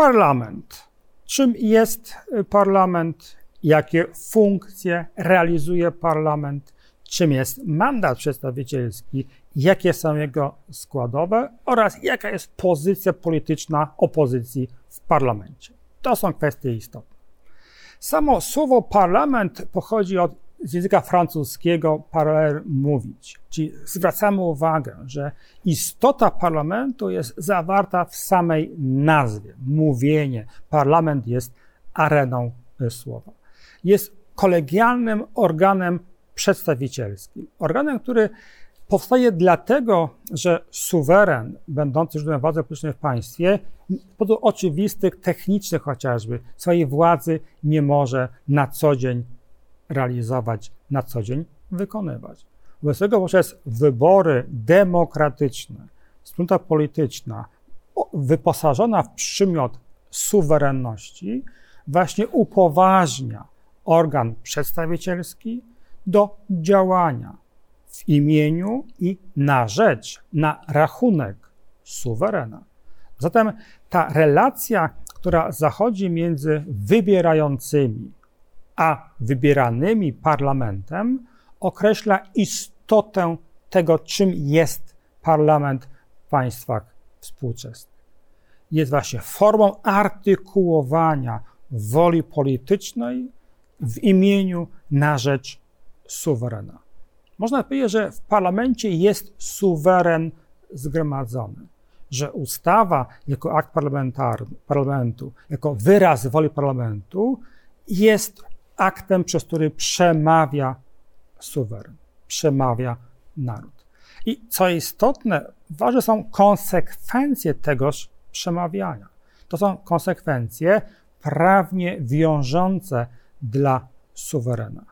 Parlament. Czym jest parlament? Jakie funkcje realizuje parlament? Czym jest mandat przedstawicielski? Jakie są jego składowe? Oraz jaka jest pozycja polityczna opozycji w parlamencie? To są kwestie istotne. Samo słowo parlament pochodzi od z języka francuskiego parler mówić. Czyli zwracamy uwagę, że istota parlamentu jest zawarta w samej nazwie. Mówienie. Parlament jest areną słowa. Jest kolegialnym organem przedstawicielskim. Organem, który powstaje dlatego, że suweren, będący źródłem władzy politycznej w państwie, z powodu oczywistych, technicznych chociażby, swojej władzy nie może na co dzień realizować na co dzień, wykonywać. Wobec tego poprzez wybory demokratyczne, wspólnota polityczna, wyposażona w przymiot suwerenności, właśnie upoważnia organ przedstawicielski do działania w imieniu i na rzecz, na rachunek suwerena. Zatem ta relacja, która zachodzi między wybierającymi a wybieranymi parlamentem określa istotę tego, czym jest parlament w państwach współczesnych. Jest właśnie formą artykułowania woli politycznej w imieniu na rzecz suwerena. Można powiedzieć, że w parlamencie jest suweren zgromadzony, że ustawa jako akt parlamentu, jako wyraz woli parlamentu jest aktem, przez który przemawia suweren, przemawia naród. I co istotne, ważne są konsekwencje tegoż przemawiania. To są konsekwencje prawnie wiążące dla suwerena.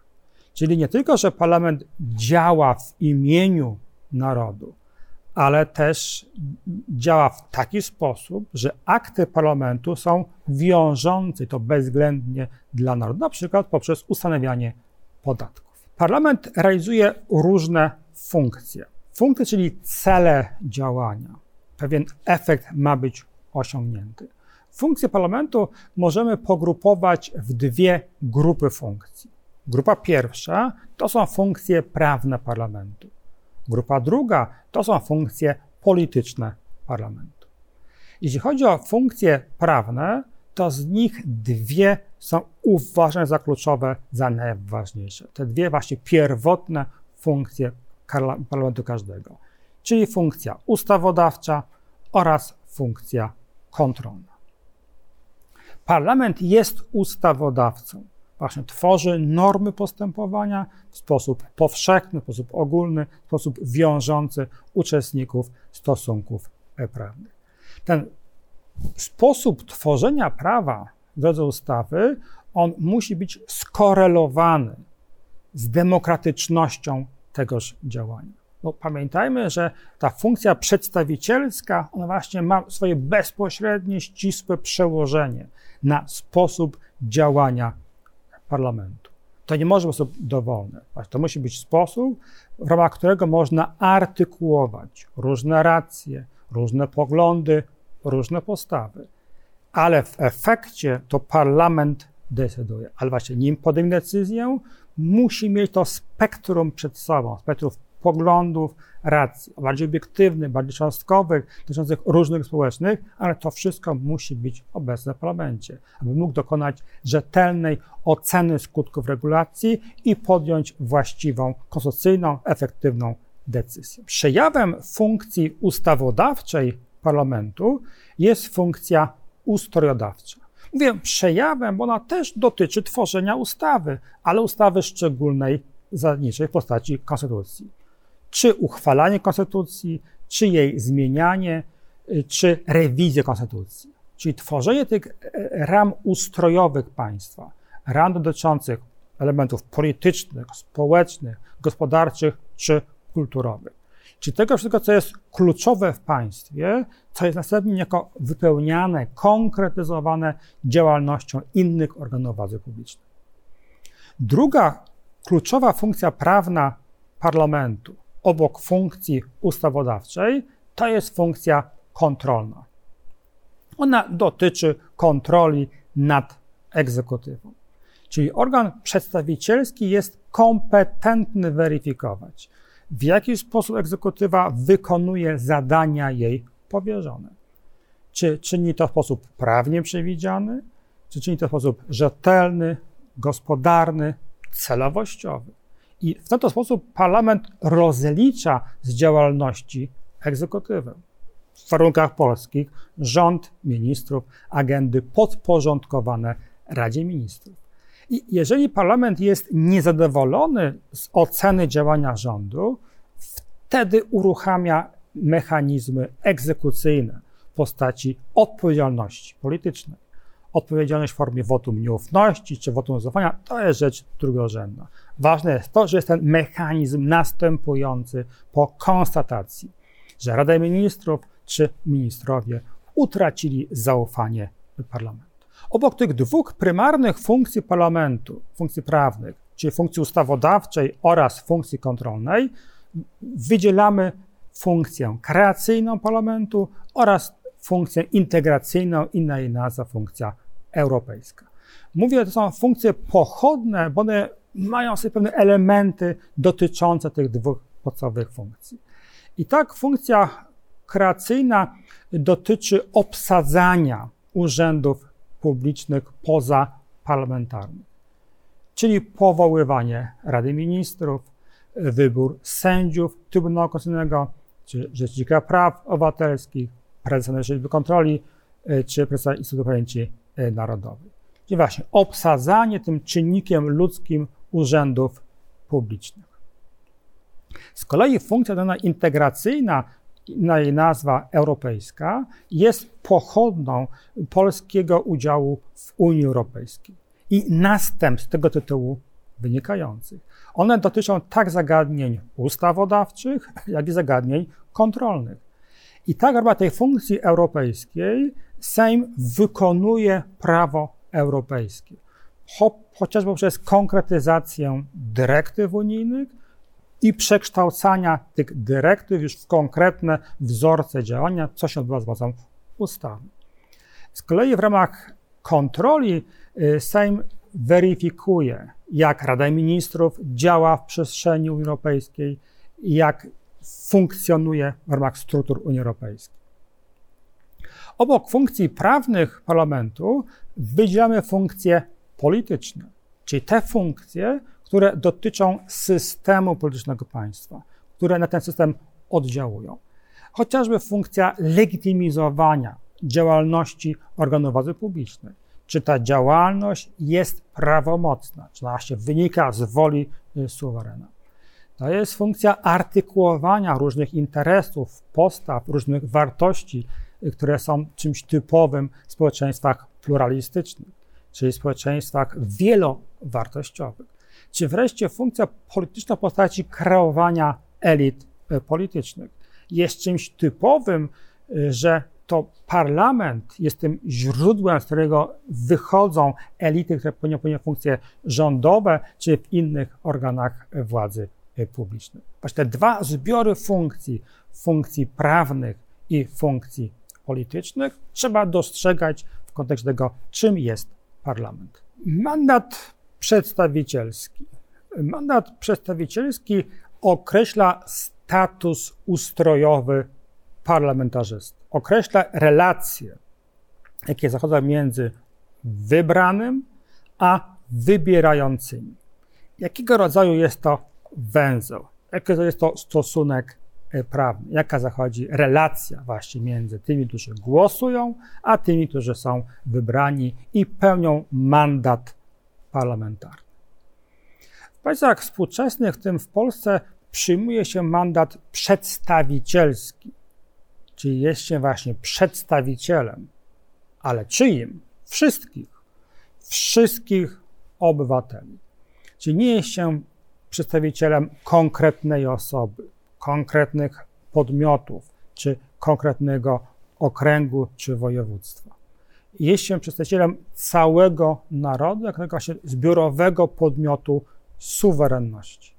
Czyli nie tylko, że parlament działa w imieniu narodu, ale też działa w taki sposób, że akty parlamentu są wiążące, to bezwzględnie dla narodu, na przykład poprzez ustanawianie podatków. Parlament realizuje różne funkcje. Funkcje, czyli cele działania. Pewien efekt ma być osiągnięty. Funkcje parlamentu możemy pogrupować w dwie grupy funkcji. Grupa pierwsza to są funkcje prawne parlamentu. Grupa druga to są funkcje polityczne parlamentu. Jeśli chodzi o funkcje prawne, to z nich dwie są uważane za kluczowe, za najważniejsze. Te dwie właśnie pierwotne funkcje parlamentu każdego, czyli funkcja ustawodawcza oraz funkcja kontrolna. Parlament jest ustawodawcą właśnie tworzy normy postępowania w sposób powszechny, w sposób ogólny, w sposób wiążący uczestników stosunków prawnych. Ten sposób tworzenia prawa w drodze ustawy, on musi być skorelowany z demokratycznością tegoż działania. Bo pamiętajmy, że ta funkcja przedstawicielska, ona właśnie ma swoje bezpośrednie, ścisłe przełożenie na sposób działania parlamentu. To nie może być sposób dowolny. To musi być sposób, w ramach którego można artykułować różne racje, różne poglądy, różne postawy. Ale w efekcie to parlament decyduje. Ale właśnie nim podejmie decyzję, musi mieć to spektrum przed sobą, spektrum poglądów, racji, bardziej obiektywnych, bardziej cząstkowych, dotyczących różnych społecznych, ale to wszystko musi być obecne w parlamencie, aby mógł dokonać rzetelnej oceny skutków regulacji i podjąć właściwą, konstytucyjną, efektywną decyzję. Przejawem funkcji ustawodawczej parlamentu jest funkcja ustrojodawcza. Mówię przejawem, bo ona też dotyczy tworzenia ustawy, ale ustawy szczególnej, zasadniczej w postaci konstytucji czy uchwalanie konstytucji, czy jej zmienianie, y, czy rewizję konstytucji. Czyli tworzenie tych e, ram ustrojowych państwa, ram dotyczących elementów politycznych, społecznych, gospodarczych czy kulturowych. Czyli tego wszystkiego, co jest kluczowe w państwie, co jest następnie jako wypełniane, konkretyzowane działalnością innych organów władzy publicznej. Druga kluczowa funkcja prawna parlamentu obok funkcji ustawodawczej, to jest funkcja kontrolna. Ona dotyczy kontroli nad egzekutywą. Czyli organ przedstawicielski jest kompetentny weryfikować, w jaki sposób egzekutywa wykonuje zadania jej powierzone. Czy czyni to w sposób prawnie przewidziany, czy czyni to w sposób rzetelny, gospodarny, celowościowy. I w ten sposób parlament rozlicza z działalności egzekutywę. W warunkach polskich rząd ministrów, agendy podporządkowane Radzie Ministrów. I jeżeli parlament jest niezadowolony z oceny działania rządu, wtedy uruchamia mechanizmy egzekucyjne w postaci odpowiedzialności politycznej. Odpowiedzialność w formie wotum nieufności czy wotum zaufania to jest rzecz drugorzędna. Ważne jest to, że jest ten mechanizm następujący po konstatacji, że Rada Ministrów czy ministrowie utracili zaufanie parlamentu. Obok tych dwóch prymarnych funkcji parlamentu, funkcji prawnych, czyli funkcji ustawodawczej oraz funkcji kontrolnej, wydzielamy funkcję kreacyjną parlamentu oraz funkcję integracyjną, inna jej nazwa funkcja europejska. Mówię, to są funkcje pochodne, bo one mają sobie pewne elementy dotyczące tych dwóch podstawowych funkcji. I tak funkcja kreacyjna dotyczy obsadzania urzędów publicznych pozaparlamentarnych, czyli powoływanie Rady Ministrów, wybór sędziów Trybunału Konstytucyjnego, czy Rzecznika Praw Obywatelskich, prezesa Najwyższej Kontroli, e, czy prezesa Instytutu Pamięci e, Narodowej. Czyli właśnie obsadzanie tym czynnikiem ludzkim urzędów publicznych. Z kolei funkcja dana integracyjna, na jej nazwa europejska, jest pochodną polskiego udziału w Unii Europejskiej i następstw tego tytułu wynikających. One dotyczą tak zagadnień ustawodawczych, jak i zagadnień kontrolnych. I tak w tej funkcji europejskiej Sejm wykonuje prawo europejskie, Cho, chociażby poprzez konkretyzację dyrektyw unijnych i przekształcania tych dyrektyw już w konkretne wzorce działania, co się odbywa z mocą ustawy. Z kolei w ramach kontroli y, Sejm weryfikuje, jak Rada Ministrów działa w przestrzeni Unii Europejskiej, jak funkcjonuje w ramach struktur Unii Europejskiej. Obok funkcji prawnych parlamentu wydzielamy funkcje polityczne, czyli te funkcje, które dotyczą systemu politycznego państwa, które na ten system oddziałują. Chociażby funkcja legitymizowania działalności organów władzy publicznej. Czy ta działalność jest prawomocna, czy ona się wynika z woli y, suwerena. To jest funkcja artykułowania różnych interesów, postaw, różnych wartości, które są czymś typowym w społeczeństwach pluralistycznych, czyli społeczeństwach wielowartościowych. Czy wreszcie funkcja polityczna w postaci kreowania elit y, politycznych. Jest czymś typowym, y, że to parlament jest tym źródłem, z którego wychodzą elity, które pełnią funkcje rządowe, czy w innych organach władzy publicznej. Właśnie te dwa zbiory funkcji, funkcji prawnych i funkcji politycznych, trzeba dostrzegać w kontekście tego, czym jest parlament. Mandat przedstawicielski. Mandat przedstawicielski określa status ustrojowy parlamentarzysty. Określa relacje, jakie zachodzą między wybranym a wybierającymi. Jakiego rodzaju jest to węzeł? Jaki to jest to stosunek e, prawny? Jaka zachodzi relacja właśnie między tymi, którzy głosują, a tymi, którzy są wybrani i pełnią mandat parlamentarny? W państwach współczesnych, w tym w Polsce, przyjmuje się mandat przedstawicielski, czyli jest się właśnie przedstawicielem, ale czyim? Wszystkich, wszystkich obywateli. Czyli nie jest się przedstawicielem konkretnej osoby, konkretnych podmiotów, czy konkretnego okręgu, czy województwa. Jest się przedstawicielem całego narodu, jako właśnie zbiorowego podmiotu suwerenności.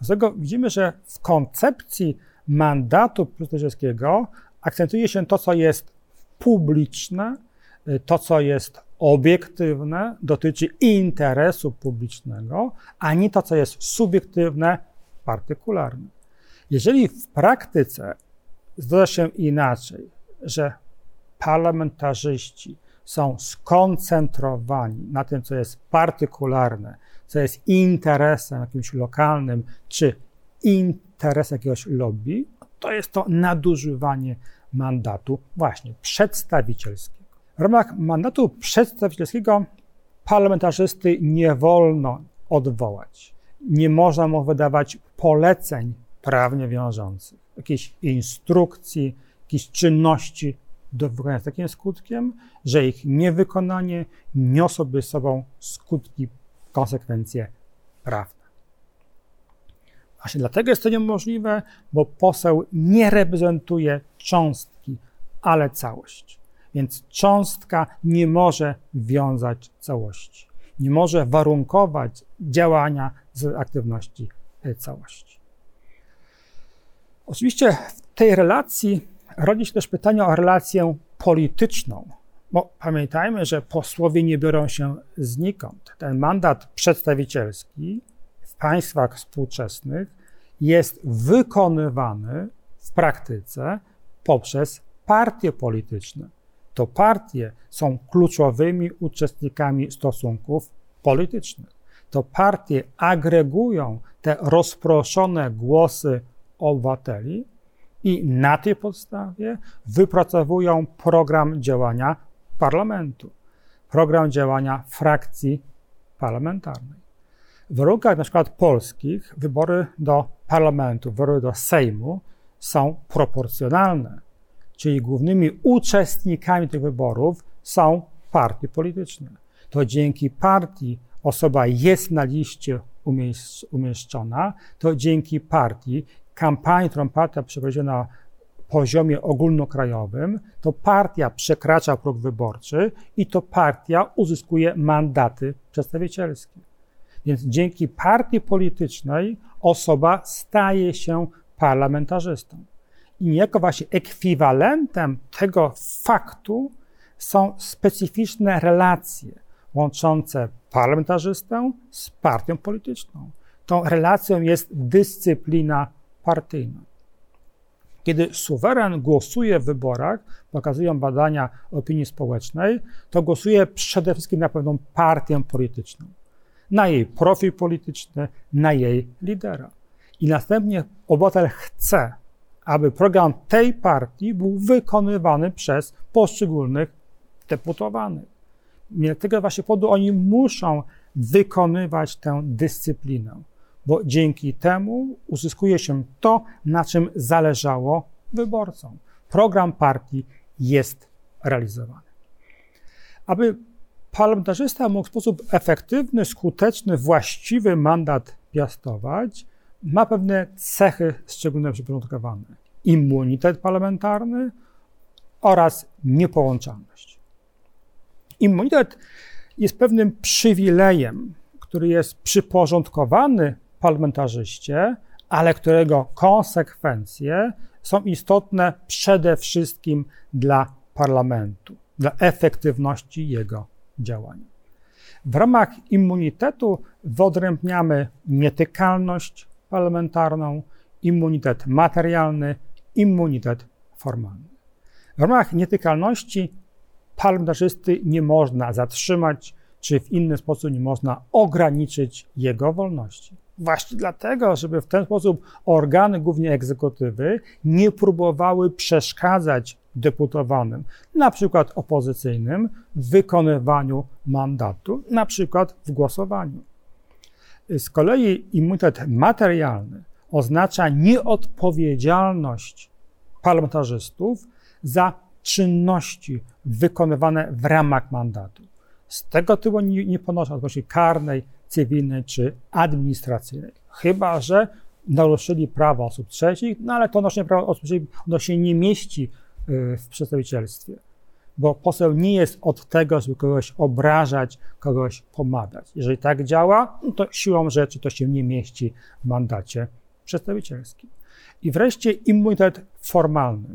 Dlatego widzimy, że w koncepcji mandatu prezydentowskiego akcentuje się to, co jest publiczne, to, co jest obiektywne, dotyczy interesu publicznego, a nie to, co jest subiektywne, partykularne. Jeżeli w praktyce zdarza się inaczej, że parlamentarzyści są skoncentrowani na tym, co jest partykularne, co jest interesem jakimś lokalnym, czy interesem jakiegoś lobby, to jest to nadużywanie mandatu właśnie przedstawicielskiego. W ramach mandatu przedstawicielskiego parlamentarzysty nie wolno odwołać. Nie można mu wydawać poleceń prawnie wiążących, jakiejś instrukcji, jakiejś czynności do wykonania z takim skutkiem, że ich niewykonanie niosłoby sobą skutki, konsekwencje prawne. Właśnie dlatego jest to niemożliwe, bo poseł nie reprezentuje cząstki, ale całość. Więc cząstka nie może wiązać całości, nie może warunkować działania z aktywności całości. Oczywiście w tej relacji rodzi się też pytanie o relację polityczną, bo pamiętajmy, że posłowie nie biorą się znikąd. Ten mandat przedstawicielski w państwach współczesnych jest wykonywany w praktyce poprzez partie polityczne. To partie są kluczowymi uczestnikami stosunków politycznych. To partie agregują te rozproszone głosy obywateli i na tej podstawie wypracowują program działania parlamentu, program działania frakcji parlamentarnej. W warunkach na przykład polskich wybory do parlamentu, wybory do Sejmu są proporcjonalne, czyli głównymi uczestnikami tych wyborów są partie polityczne. To dzięki partii osoba jest na liście umieszczona, to dzięki partii kampanii, którą partia przeprowadziła na poziomie ogólnokrajowym, to partia przekracza próg wyborczy i to partia uzyskuje mandaty przedstawicielskie. Więc dzięki partii politycznej osoba staje się parlamentarzystą. I niejako właśnie ekwiwalentem tego faktu są specyficzne relacje łączące parlamentarzystę z partią polityczną. Tą relacją jest dyscyplina partyjna. Kiedy suweren głosuje w wyborach, pokazują badania opinii społecznej, to głosuje przede wszystkim na pewną partię polityczną, na jej profil polityczny, na jej lidera. I następnie obywatel chce, aby program tej partii był wykonywany przez poszczególnych deputowanych. Z tego właśnie powodu oni muszą wykonywać tę dyscyplinę bo dzięki temu uzyskuje się to, na czym zależało wyborcom. Program partii jest realizowany. Aby parlamentarzysta mógł w sposób efektywny, skuteczny, właściwy mandat piastować, ma pewne cechy szczególnie przyporządkowane. Immunitet parlamentarny oraz niepołączalność. Immunitet jest pewnym przywilejem, który jest przyporządkowany parlamentarzyście, ale którego konsekwencje są istotne przede wszystkim dla parlamentu, dla efektywności jego działania. W ramach immunitetu wyodrębniamy nietykalność parlamentarną, immunitet materialny, immunitet formalny. W ramach nietykalności parlamentarzysty nie można zatrzymać, czy w inny sposób nie można ograniczyć jego wolności. Właśnie dlatego, żeby w ten sposób organy, głównie egzekutywy, nie próbowały przeszkadzać deputowanym, na przykład opozycyjnym, w wykonywaniu mandatu, na przykład w głosowaniu. Z kolei immunitet materialny oznacza nieodpowiedzialność parlamentarzystów za czynności wykonywane w ramach mandatu. Z tego tytułu nie, nie ponoszą odpowiedzialności karnej, cywilnej czy administracyjnej. Chyba, że naruszyli prawa osób trzecich, no ale to noszenie prawa osób trzecich się nie mieści y, w przedstawicielstwie, bo poseł nie jest od tego, żeby kogoś obrażać, kogoś pomagać. Jeżeli tak działa, no to siłą rzeczy to się nie mieści w mandacie przedstawicielskim. I wreszcie immunitet formalny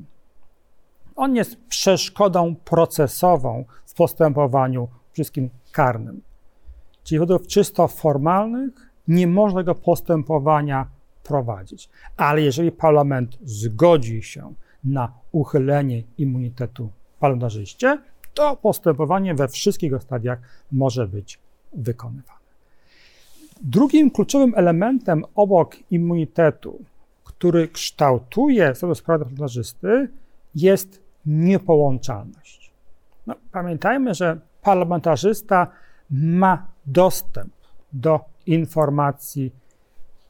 On jest przeszkodą procesową w postępowaniu wszystkim karnym. Czyli wodów czysto formalnych nie można tego postępowania prowadzić. Ale jeżeli parlament zgodzi się na uchylenie immunitetu parlamentarzyście, to postępowanie we wszystkich stadiach może być wykonywane. Drugim kluczowym elementem obok immunitetu, który kształtuje status sprawy parlamentarzysty, jest niepołączalność. No, pamiętajmy, że parlamentarzysta ma dostęp do informacji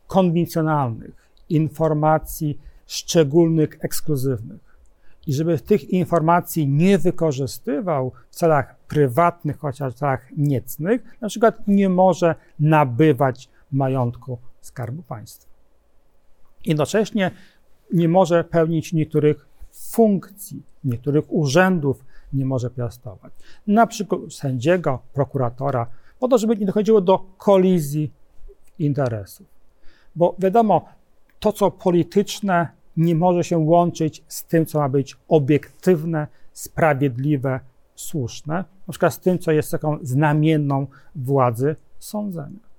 konwencjonalnych, informacji szczególnych, ekskluzywnych. I żeby tych informacji nie wykorzystywał w celach prywatnych, chociaż w celach niecnych, na przykład nie może nabywać majątku Skarbu Państwa. Jednocześnie nie może pełnić niektórych funkcji, niektórych urzędów nie może piastować. Na przykład sędziego, prokuratora, po to, żeby nie dochodziło do kolizji interesów. Bo wiadomo, to co polityczne nie może się łączyć z tym, co ma być obiektywne, sprawiedliwe, słuszne, na przykład z tym, co jest taką znamienną władzy sądzenia.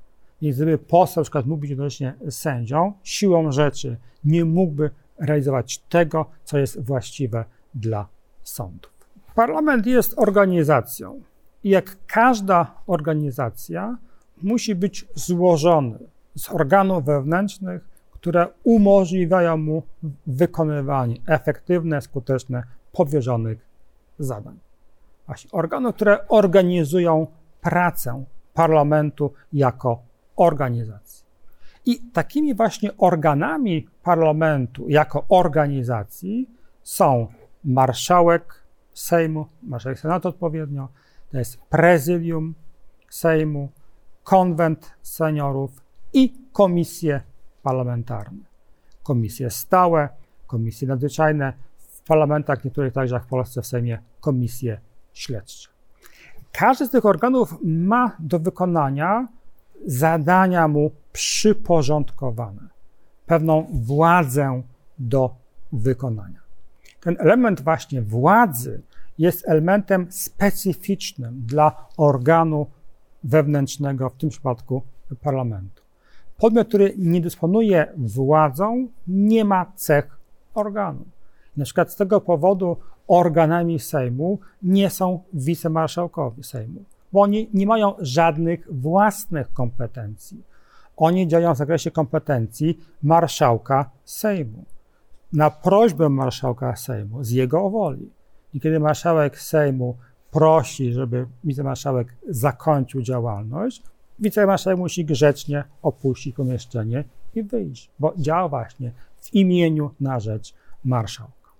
I gdyby poseł na przykład mógł być jednocześnie sędzią, siłą rzeczy nie mógłby realizować tego, co jest właściwe dla sądów. Parlament jest organizacją i jak każda organizacja musi być złożony z organów wewnętrznych, które umożliwiają mu wykonywanie efektywne, skuteczne powierzonych zadań. Właśnie organów, które organizują pracę parlamentu jako organizacji. I takimi właśnie organami parlamentu jako organizacji są marszałek Sejmu, marszałek Senatu odpowiednio, to jest prezydium Sejmu, konwent seniorów i komisje parlamentarne. Komisje stałe, komisje nadzwyczajne, w parlamentach niektórych także jak w Polsce w Sejmie komisje śledcze. Każdy z tych organów ma do wykonania zadania mu przyporządkowane, pewną władzę do wykonania. Ten element właśnie władzy jest elementem specyficznym dla organu wewnętrznego, w tym przypadku parlamentu. Podmiot, który nie dysponuje władzą, nie ma cech organu. Na przykład z tego powodu organami Sejmu nie są wicemarszałkowie Sejmu, bo oni nie mają żadnych własnych kompetencji. Oni działają w zakresie kompetencji marszałka Sejmu. Na prośbę marszałka Sejmu, z jego woli. I kiedy marszałek Sejmu prosi, żeby wicemarszałek zakończył działalność, wicemarszałek musi grzecznie opuścić pomieszczenie i wyjść, bo działa właśnie w imieniu na rzecz marszałka.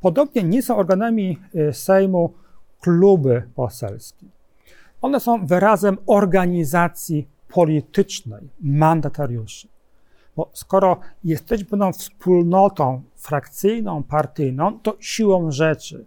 Podobnie nie są organami y, Sejmu kluby poselskie. One są wyrazem organizacji politycznej mandatariuszy. Bo skoro jesteśmy pewną wspólnotą frakcyjną, partyjną, to siłą rzeczy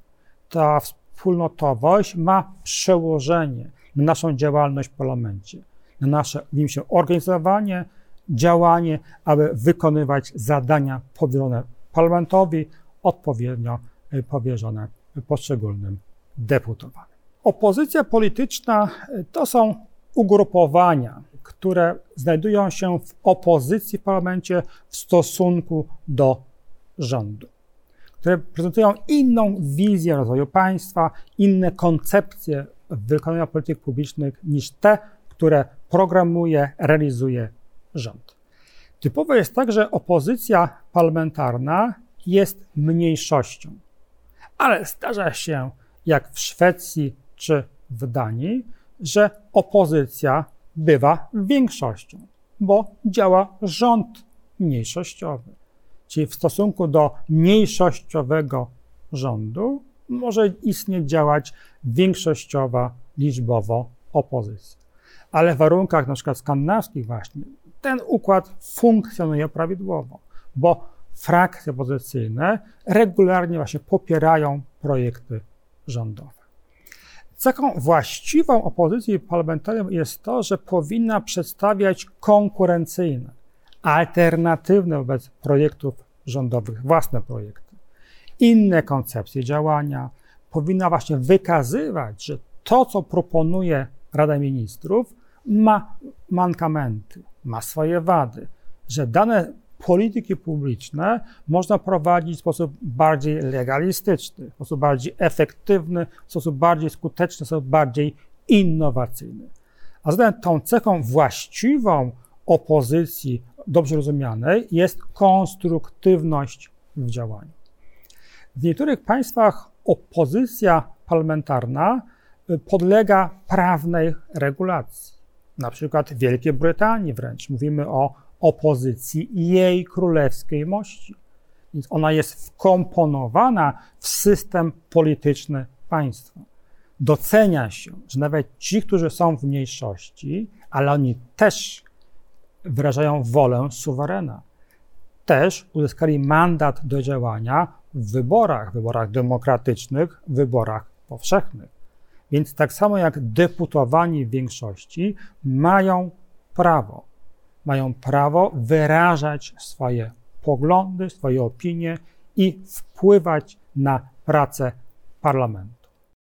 ta wspólnotowość ma przełożenie na naszą działalność w parlamencie, nasze w nim się organizowanie, działanie, aby wykonywać zadania powierzone parlamentowi, odpowiednio y, powierzone poszczególnym deputowanym. Opozycja polityczna y, to są ugrupowania, które znajdują się w opozycji w parlamencie w stosunku do rządu, które prezentują inną wizję rozwoju państwa, inne koncepcje wykonania polityk publicznych niż te, które programuje, realizuje rząd. Typowe jest tak, że opozycja parlamentarna jest mniejszością, ale zdarza się, jak w Szwecji czy w Danii, że opozycja bywa większością, bo działa rząd mniejszościowy. Czyli w stosunku do mniejszościowego rządu może istnieć działać większościowa liczbowo opozycja. Ale w warunkach na przykład skandynawskich właśnie ten układ funkcjonuje prawidłowo, bo frakcje opozycyjne regularnie właśnie popierają projekty rządowe. Cechą właściwą opozycji parlamentarnej jest to, że powinna przedstawiać konkurencyjne, alternatywne wobec projektów rządowych, własne projekty. inne koncepcje działania, powinna właśnie wykazywać, że to, co proponuje Rada Ministrów, ma mankamenty, ma swoje wady, że dane polityki publiczne można prowadzić w sposób bardziej legalistyczny, w sposób bardziej efektywny, w sposób bardziej skuteczny, w sposób bardziej innowacyjny. A zatem tą cechą właściwą opozycji dobrze rozumianej jest konstruktywność w działaniu. W niektórych państwach opozycja parlamentarna podlega prawnej regulacji. Na przykład Wielkiej Brytanii wręcz mówimy o opozycji jej królewskiej mości. Więc ona jest wkomponowana w system polityczny państwa. Docenia się, że nawet ci, którzy są w mniejszości, ale oni też wyrażają wolę suwerena. Też uzyskali mandat do działania w wyborach, wyborach demokratycznych, wyborach powszechnych. Więc tak samo jak deputowani w większości mają prawo, mają prawo wyrażać swoje poglądy, swoje opinie i wpływać na pracę parlamentu.